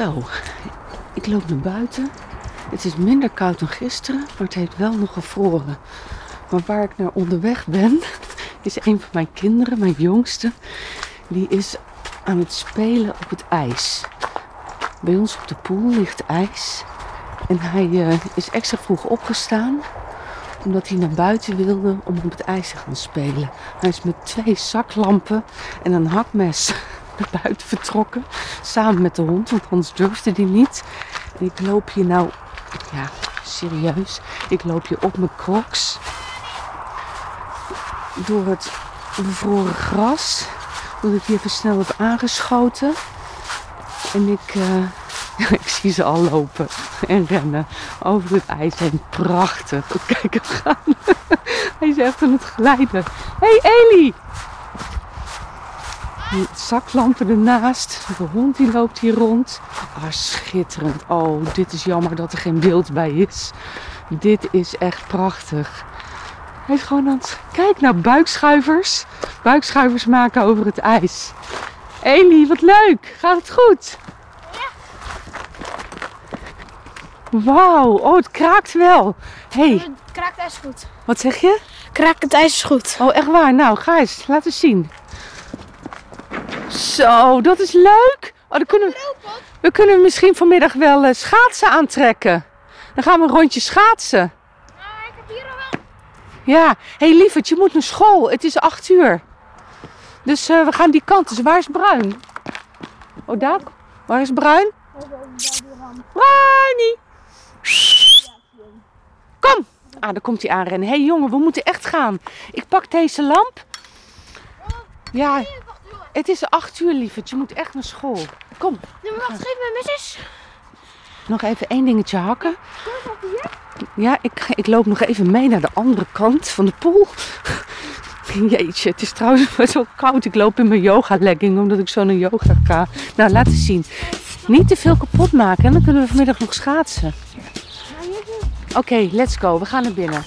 Zo, ik loop naar buiten. Het is minder koud dan gisteren, maar het heeft wel nog gevroren. Maar waar ik naar onderweg ben, is een van mijn kinderen, mijn jongste. Die is aan het spelen op het ijs. Bij ons op de poel ligt ijs. En hij eh, is extra vroeg opgestaan, omdat hij naar buiten wilde om op het ijs te gaan spelen. Hij is met twee zaklampen en een hakmes naar buiten vertrokken. Samen met de hond, want anders durfde hij niet. En ik loop hier nou, ja, serieus. Ik loop hier op mijn crocs. Door het bevroren gras. Dat ik hier even snel heb aangeschoten. En ik, eh, ik zie ze al lopen en rennen over het ijs heen. Prachtig. Kijk hem gaan. Hij is echt aan het glijden. Hé hey, Eli! Die zaklampen ernaast. De hond die loopt hier rond. Ah, schitterend. Oh, dit is jammer dat er geen beeld bij is. Dit is echt prachtig. Hij is gewoon aan het... Kijk nou, buikschuivers. Buikschuivers maken over het ijs. Eli, wat leuk. Gaat het goed? Wauw, oh, het kraakt wel. hey, Kraakt ijs goed. wat zeg je? Kraakt het ijs is goed. Oh, echt waar? Nou, ga eens. Laat eens zien. Zo, dat is leuk. Oh, dan kunnen we, we kunnen misschien vanmiddag wel eh, schaatsen aantrekken. Dan gaan we een rondje schaatsen. ik heb hier al wel. Ja. Hé, hey, lieverd, je moet naar school. Het is acht uur. Dus eh, we gaan die kant. Dus waar is Bruin? Oh, daar. Waar is Bruin? Bruinie. Kom. Ah, daar komt hij aanrennen. Hé hey, jongen, we moeten echt gaan. Ik pak deze lamp. Ja, het is acht uur, lieverd. Je moet echt naar school. Kom, Nee, maar wacht, geef me missus. nog even één dingetje hakken. Ja, ik, ik loop nog even mee naar de andere kant van de pool. Jeetje, het is trouwens best wel koud. Ik loop in mijn yoga legging omdat ik zo naar yoga ga. Nou, laat eens zien. Niet te veel kapot maken en dan kunnen we vanmiddag nog schaatsen. Oké, let's go. We gaan naar binnen.